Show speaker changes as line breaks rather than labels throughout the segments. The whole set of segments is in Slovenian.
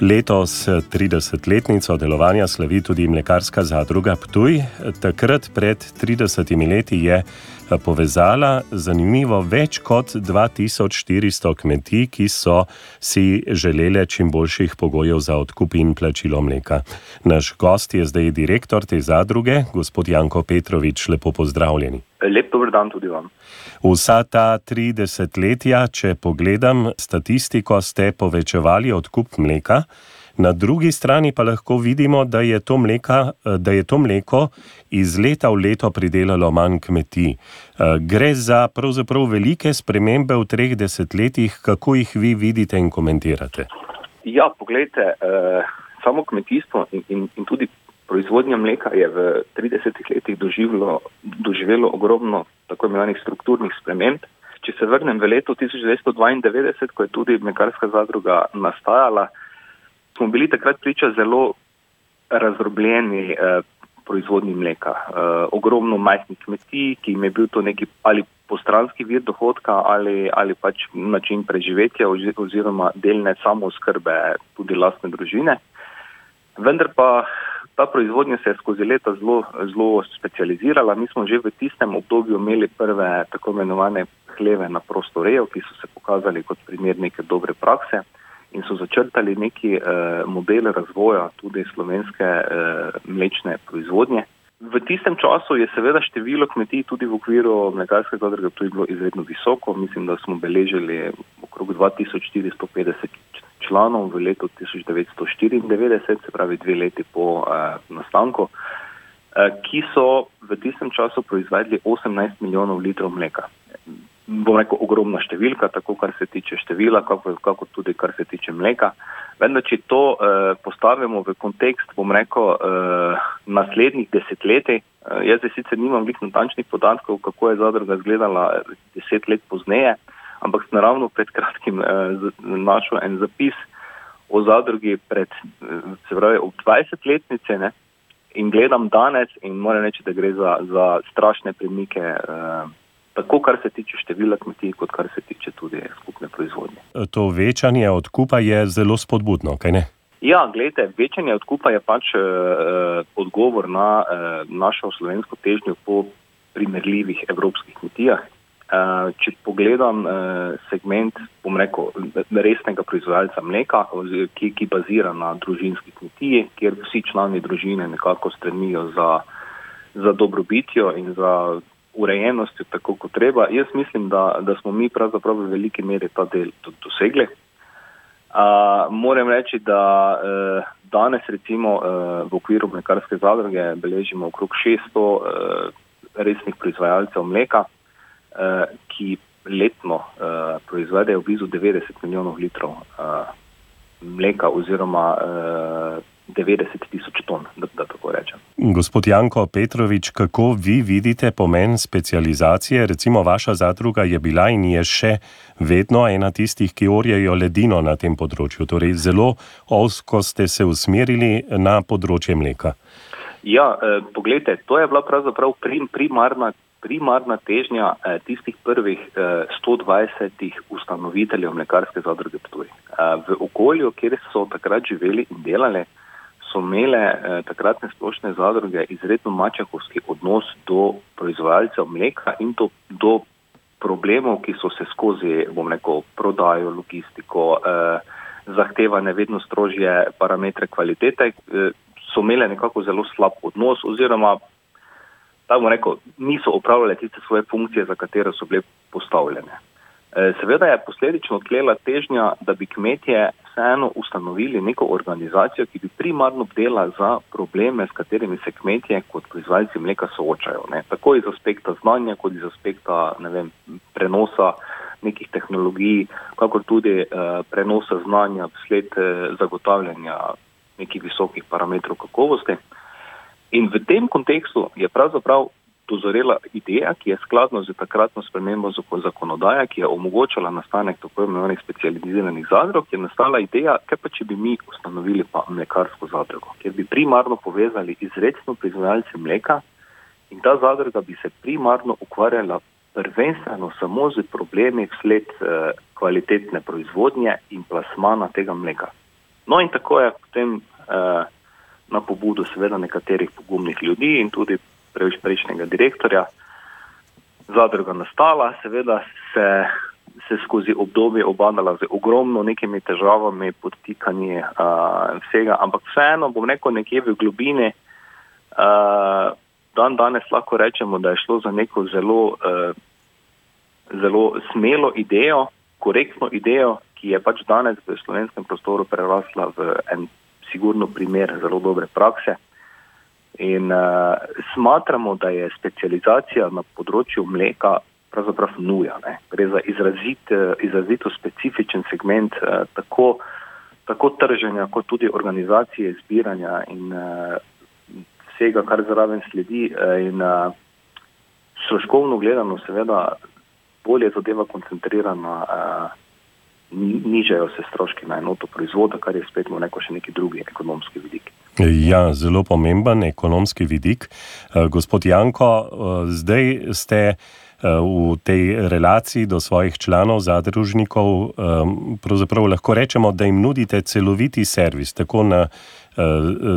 Letos 30-letnico delovanja slavi tudi mlekarska zadruga Ptuj. Takrat pred 30 leti je povezala zanimivo več kot 2400 kmetij, ki so si želele čim boljših pogojev za odkup in plačilo mleka. Naš gost je zdaj direktor te zadruge, gospod Janko Petrovič. Lepo pozdravljeni.
Lep dober dan tudi vam.
Vsa ta 30 letja, če pogledam statistiko, ste povečevali odkup mleka. Na drugi strani pa lahko vidimo, da je to, mleka, da je to mleko iz leta v leto pridelalo manj kmetij. Gre za pravzaprav velike spremembe v treh desetletjih, kako jih vi vidite in komentirate?
Ja, pogledajte, eh, samo kmetijstvo in, in, in tudi proizvodnja mleka je v 30 letih doživelo, doživelo ogromno tako imenovanih strukturnih sprememb. Če se vrnem v leto 1992, ko je tudi mlekarska zadruga nastajala, smo bili takrat priča zelo razdrobljeni eh, proizvodni mleka. Eh, ogromno majhnih kmetij, ki jim je bil to neki ali postranski vir dohodka ali, ali pač način preživetja oziroma delne samozkrbe tudi lastne družine. Vendar pa ta proizvodnja se je skozi leta zelo, zelo specializirala. Mi smo že v tistem obdobju imeli prve tako imenovane hleve na prostorejo, ki so se pokazali kot primer neke dobre prakse in so začrtali neki uh, model razvoja tudi slovenske uh, mlečne proizvodnje. V tistem času je seveda število kmetij tudi v okviru mlekarskega zadruga tudi bilo izredno visoko. Mislim, da smo beležili okrog 2450 članov v letu 1994, se pravi dve leti po uh, nastanku, uh, ki so v tistem času proizvedli 18 milijonov litrov mleka bom rekel, ogromna številka, tako kar se tiče števila, kako, kako tudi kar se tiče mleka. Vendar, če to eh, postavimo v kontekst, bom rekel, eh, naslednjih desetletij, eh, jaz zdaj sicer nimam veliko natančnih podatkov, kako je zadruga izgledala deset let pozneje, ampak naravno pred kratkim eh, našel en zapis o zadrugi pred, eh, se pravi, ob 20-letnice, ne, in gledam danes in moram reči, da gre za, za strašne premike. Eh, tako kar se tiče števila kmetij, kot kar se tiče tudi skupne proizvodnje.
To večanje odkupa je zelo spodbudno, kaj ne?
Ja, gledajte, večanje odkupa je pač eh, odgovor na eh, našo slovensko težnjo po primerljivih evropskih kmetijah. Eh, če pogledam eh, segment, bom rekel, resnega proizvajalca mleka, ki, ki bazira na družinski kmetiji, kjer vsi člani družine nekako stremijo za, za dobrobitjo in za urejenostjo tako kot treba. Jaz mislim, da, da smo mi pravzaprav v veliki meri ta del dosegli. Uh, moram reči, da uh, danes recimo uh, v okviru mlekarske zadruge beležimo okrog 600 uh, resnih proizvajalcev mleka, uh, ki letno uh, proizvedejo blizu 90 milijonov litrov uh, mleka oziroma uh, 90 tisoč ton, da, da tako rečem.
Gospod Janko Petrovič, kako vi vidite pomen specializacije? Recimo, vaša zadruga je bila in je še vedno ena tistih, ki orjejo ledino na tem področju. Torej, zelo osko ste se usmerili na področje mleka.
Ja, eh, pogledajte, to je bila pravzaprav prim, primarna. Primarna težnja eh, tistih prvih eh, 120 ustanoviteljev mlekarske zadruge Ptuj. Eh, v okolju, kjer so takrat živeli in delali, so imele eh, takratne splošne zadruge izredno mačahovski odnos do proizvajalcev mleka in do, do problemov, ki so se skozi, bom rekel, prodajo, logistiko, eh, zahtevane vedno strožje parametre kvalitete, eh, so imele nekako zelo slab odnos oziroma, tako rekel, niso upravljale tiste svoje funkcije, za katere so bile postavljene. Eh, seveda je posledično odklela težnja, da bi kmetje vseeno ustanovili neko organizacijo, ki bi primarno bdela za probleme, s katerimi se kmetje kot proizvajalci mleka soočajo. Ne. Tako iz aspekta znanja, kot iz aspekta vem, prenosa nekih tehnologij, kakor tudi eh, prenosa znanja vsled eh, zagotavljanja nekih visokih parametrov kakovosti. In v tem kontekstu je pravzaprav dozorela ideja, ki je skladno z takratno spremembo zakonodaje, ki je omogočala nastanek tako imenovanih specializiranih zadrug, je nastala ideja, kaj pa če bi mi ustanovili pa mlekarsko zadrugo, kjer bi primarno povezali izredno proizvajalce mleka in ta zadruga bi se primarno ukvarjala prvenstveno samo z problemi vsled eh, kvalitetne proizvodnje in plasmana tega mleka. No in tako je potem uh, na pobudo seveda nekaterih pogumnih ljudi in tudi prejšnjega direktorja zadruga nastala, seveda se, se skozi obdobje obadala z ogromno nekimi težavami, podtikanji uh, vsega, ampak vseeno bom rekel nekje v globini, uh, dan danes lahko rečemo, da je šlo za neko zelo, uh, zelo smelo idejo, korektno idejo, ki je pač danes v slovenskem prostoru prerasla v en sigurno primer zelo dobre prakse. In uh, smatramo, da je specializacija na področju mleka pravzaprav nuja. Ne. Gre za izrazit, izrazito specifičen segment uh, tako, tako trženja, kot tudi organizacije zbiranja in uh, vsega, kar zraven sledi. Uh, in uh, stroškovno gledano, seveda, bolje zadeva koncentrirana. Uh, nižajo se stroški na enoto proizvoda, kar je spet neko še neki drugi ekonomski vidik.
Ja, zelo pomemben ekonomski vidik. Eh, gospod Janko, eh, zdaj ste eh, v tej relaciji do svojih članov, zadružnikov, pravzaprav lahko rečemo, da jim nudite celoviti servis, tako na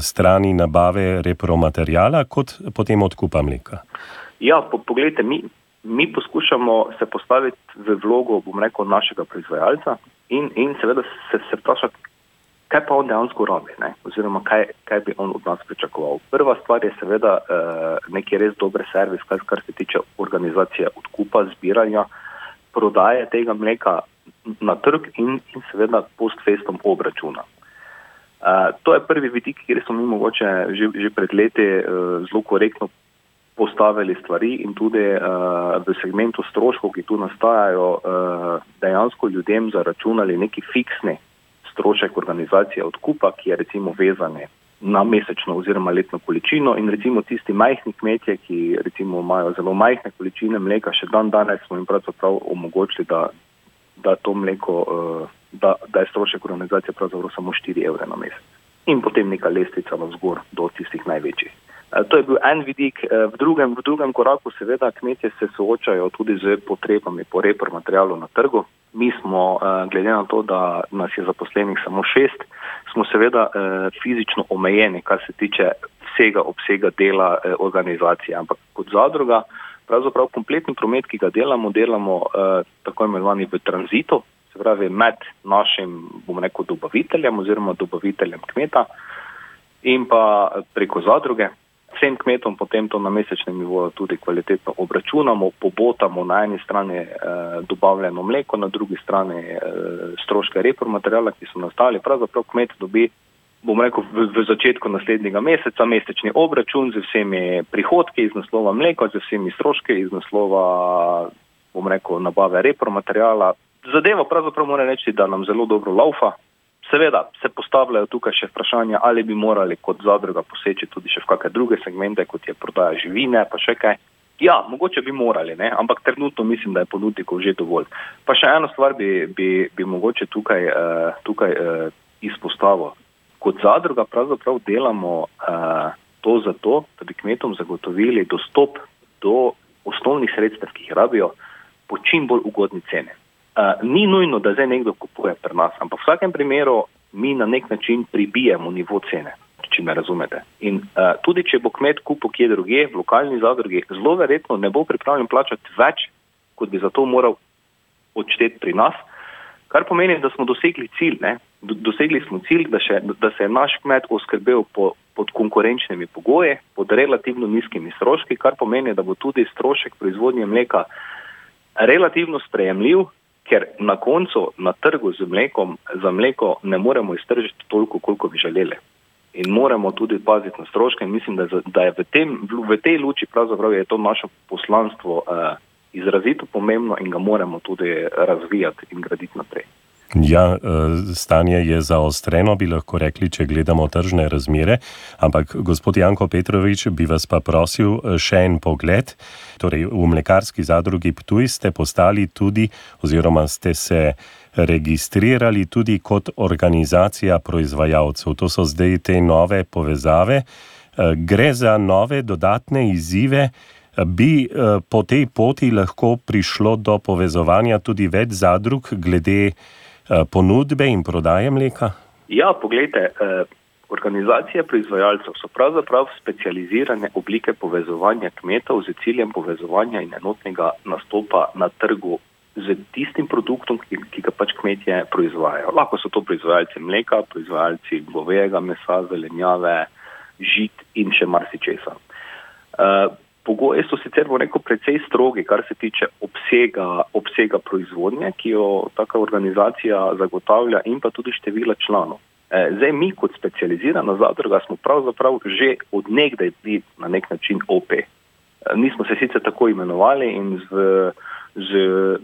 strani nabave repromaterijala, kot potem odkupa mleka.
Ja, po, pogledajte, mi, mi poskušamo se postaviti v vlogo, bom rekel, našega proizvajalca in, in seveda se, se vprašati, kaj pa on dejansko rabi, ne? oziroma kaj, kaj bi on od nas pričakoval. Prva stvar je seveda uh, neki res dober servis, kar, kar se tiče organizacije odkupa, zbiranja, prodaje tega mleka na trg in, in seveda post-festom obračuna. Uh, to je prvi vidik, kjer smo mi mogoče že, že pred leti uh, zelo korektno postavili stvari in tudi uh, v segmentu stroškov, ki tu nastajajo, uh, dejansko ljudem zaračunali neki fiksni strošek organizacije odkupa, ki je recimo vezan na mesečno oziroma letno količino in recimo tisti majhni kmetje, ki recimo imajo zelo majhne količine mleka, še dan danes smo jim pravzaprav omogočili, da, da to mleko, uh, da, da je strošek organizacije pravzaprav samo 4 evre na mesec. In potem neka lestvica na zgor do tistih največjih. Eh, to je bil en vidik. Eh, v drugem, v drugem koraku seveda kmetje se soočajo tudi z potrebami po repor materialu na trgu. Mi smo, eh, glede na to, da nas je zaposlenih samo šest, smo seveda fizično omejeni, kar se tiče vsega obsega dela organizacije. Ampak kot zadruga, pravzaprav kompletni promet, ki ga delamo, delamo tako imenovani v tranzitu, se pravi med našim, bom rekel, dobaviteljem oziroma dobaviteljem kmeta in pa preko zadruge vsem kmetom potem to na mesečnem nivoju tudi kvalitetno obračunamo, pobotamo na eni strani eh, dobavljeno mleko, na drugi strani eh, stroške repromaterijala, ki so nastali. Pravzaprav kmet dobi, bom rekel, v, v začetku naslednjega meseca mesečni obračun z vsemi prihodki iz naslova mleka, z vsemi stroški iz naslova, bom rekel, nabave repromaterijala. Zadeva pravzaprav mora reči, da nam zelo dobro laufa, Seveda se postavljajo tukaj še vprašanja, ali bi morali kot zadruga poseči tudi še v kakšne druge segmente, kot je prodaja živine, pa še kaj. Ja, mogoče bi morali, ne? ampak trenutno mislim, da je ponudnikov že dovolj. Pa še eno stvar bi, bi, bi mogoče tukaj, uh, tukaj uh, izpostavil. Kot zadruga pravzaprav delamo uh, to zato, da bi kmetom zagotovili dostop do osnovnih sredstev, ki jih rabijo, po čim bolj ugodni ceni. Uh, ni nujno, da zdaj nekdo kupuje pri nas, ampak v vsakem primeru mi na nek način pribijemo nivo cene, če me razumete. In uh, tudi, če bo kmet kupil kje druge, v lokalni zadrugi, zelo verjetno ne bo pripravljen plačati več, kot bi za to moral odšteti pri nas, kar pomeni, da smo dosegli cilj. Ne? Dosegli smo cilj, da, še, da se je naš kmet oskrbel po, pod konkurenčnimi pogoji, pod relativno nizkimi stroški, kar pomeni, da bo tudi strošek proizvodnje mleka relativno sprejemljiv, ker na koncu na trgu z mlekom za mleko ne moremo iztržiti toliko, koliko bi želeli. In moramo tudi paziti na stroške. In mislim, da, da je v, tem, v tej luči pravzaprav je to naše poslanstvo eh, izrazito pomembno in ga moramo tudi razvijati in graditi naprej.
Ja, eh, stanje je zaostreno, bi lahko rekli, če gledamo tržne razmere. Ampak, gospod Janko Petrovič, bi vas pa prosil eh, še en pogled. Torej, v mlekarski zadrugi Ptuj ste postali tudi, oziroma ste se registrirali tudi kot organizacija proizvajalcev. To so zdaj te nove povezave. Eh, gre za nove dodatne izzive. Bi po tej poti lahko prišlo do povezovanja tudi več zadrug glede ponudbe in prodaje mleka?
Ja, pogledajte, eh, organizacije proizvajalcev so pravzaprav specializirane oblike povezovanja kmetov z ciljem povezovanja in enotnega nastopa na trgu z tistim produktom, ki, ki ga pač kmetje proizvajajo. Lahko so to proizvajalci mleka, proizvajalci govejega mesa, zelenjave, žit in še marsičesa. Uh, Pogoji so sicer rekel, precej strogi, kar se tiče obsega, obsega proizvodnje, ki jo taka organizacija zagotavlja, in pa tudi števila članov. E, zdaj, mi kot specializirana zadruga smo pravzaprav že odnegdaj bili na nek način OP. E, nismo se sicer tako imenovali in z, z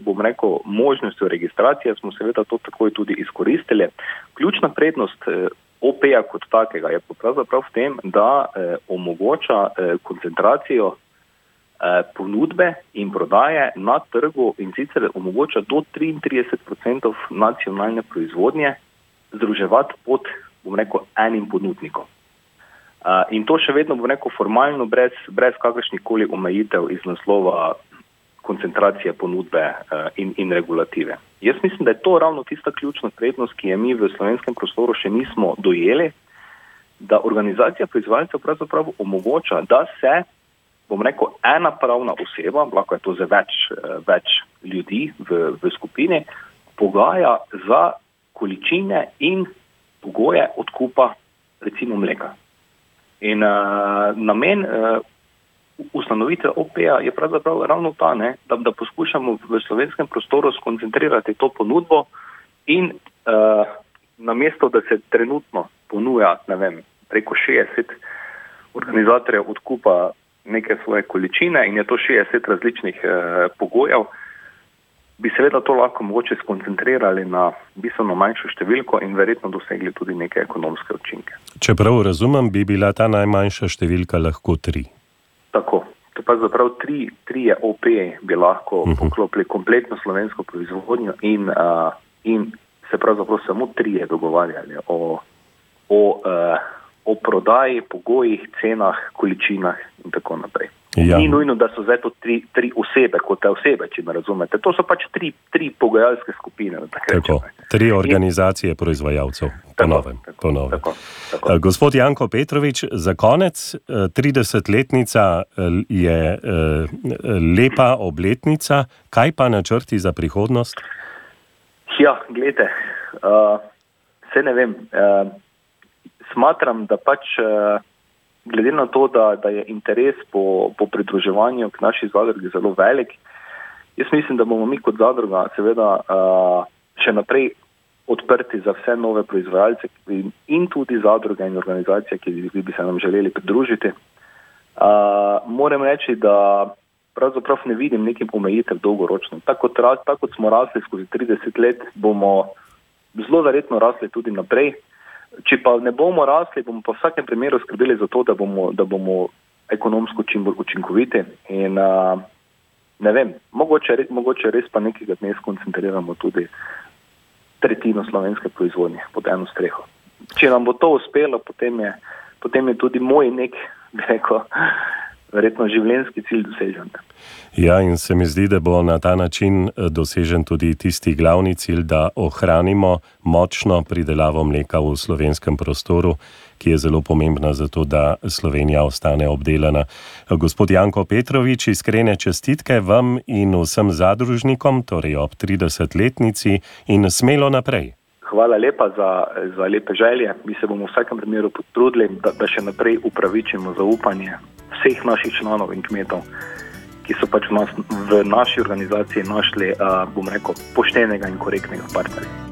bom rekel, možnostjo registracije smo seveda to takoj tudi izkoristili. Ključna prednost e, OP-ja kot takega je pravzaprav v tem, da eh, omogoča eh, koncentracijo ponudbe in prodaje na trgu in sicer omogoča do 33% nacionalne proizvodnje združevati pod, bom rekel, enim ponudnikom. Uh, in to še vedno, bom rekel, formalno, brez, brez kakršnih koli omejitev iz naslova koncentracije ponudbe uh, in, in regulative. Jaz mislim, da je to ravno tista ključna prednost, ki je mi v slovenskem prostoru še nismo dojeli, da organizacija proizvajalcev pravzaprav omogoča, da se bom rekel, ena pravna oseba, lahko je to za več, eh, več ljudi v, v skupini, pogaja za količine in pogoje odkupa, recimo mleka. In uh, namen uh, ustanovitve OP-ja je pravzaprav ravno ta, ne, da, da poskušamo v slovenskem prostoru skoncentrirati to ponudbo in uh, namesto, da se trenutno ponuja vem, preko 60 organizatorjev odkupa neke svoje količine in je to 60 različnih eh, pogojev, bi seveda to lahko mogoče skoncentrirali na bistveno manjšo številko in verjetno dosegli tudi neke ekonomske učinke.
Če prav razumem, bi bila ta najmanjša številka lahko tri.
Tako. To pa zapravo tri, tri je OP, bi lahko uh mhm. -huh. poklopili kompletno slovensko proizvodnjo in, uh, in se pravzaprav samo tri je dogovarjali o, o uh, o prodaji, pogojih, cenah, količinah in tako naprej. Ja. Ni nujno, da so zdaj to tri, tri osebe, kot te osebe, če me razumete. To so pač tri, tri pogajalske skupine.
Tako, tri organizacije in, proizvajalcev. Ponovem, tako, ponovem. Tako, tako. Eh, gospod Janko Petrovič, za konec, 30-letnica eh, eh, je lepa obletnica, kaj pa načrti za prihodnost?
Ja, gledajte, uh, vse ne vem. Uh, smatram, da pač eh, glede na to, da, da je interes po, po pridruževanju k naši zadrugi zelo velik, jaz mislim, da bomo mi kot zadruga seveda uh, še naprej odprti za vse nove proizvajalce in tudi zadruge in organizacije, ki bi, bi se nam želeli pridružiti. Uh, moram reči, da pravzaprav ne vidim nekim omejitev dolgoročno. Tako tako kot smo rasli skozi 30 let, bomo zelo verjetno rasli tudi naprej. Če pa ne bomo rasli, bomo pa v vsakem primeru skrbeli za to, da bomo, da bomo ekonomsko čim bolj učinkoviti. In, uh, ne vem, mogoče, mogoče res pa nekega dne skoncentriramo tudi tretjino slovenske proizvodnje pod eno streho. Če nam bo to uspelo, potem je, potem je tudi moj nek, bi rekel, verjetno življenjski cilj dosežen.
Ja, in se mi zdi, da bo na ta način eh, dosežen tudi tisti glavni cilj, da ohranimo močno pridelavo mleka v slovenskem prostoru, ki je zelo pomembna za to, da Slovenija ostane obdelana. Gospod Janko Petrovič, iskrene čestitke vam in vsem zadružnikom, torej ob 30-letnici in smelo naprej.
Hvala lepa za, za lepe želje. Mi se bomo v vsakem primeru potrudili, da, da še naprej upravičimo zaupanje vseh naših članov in kmetov, ki so pač v, nas, v naši organizaciji našli, uh, bom rekel, poštenega in korektnega partnerja.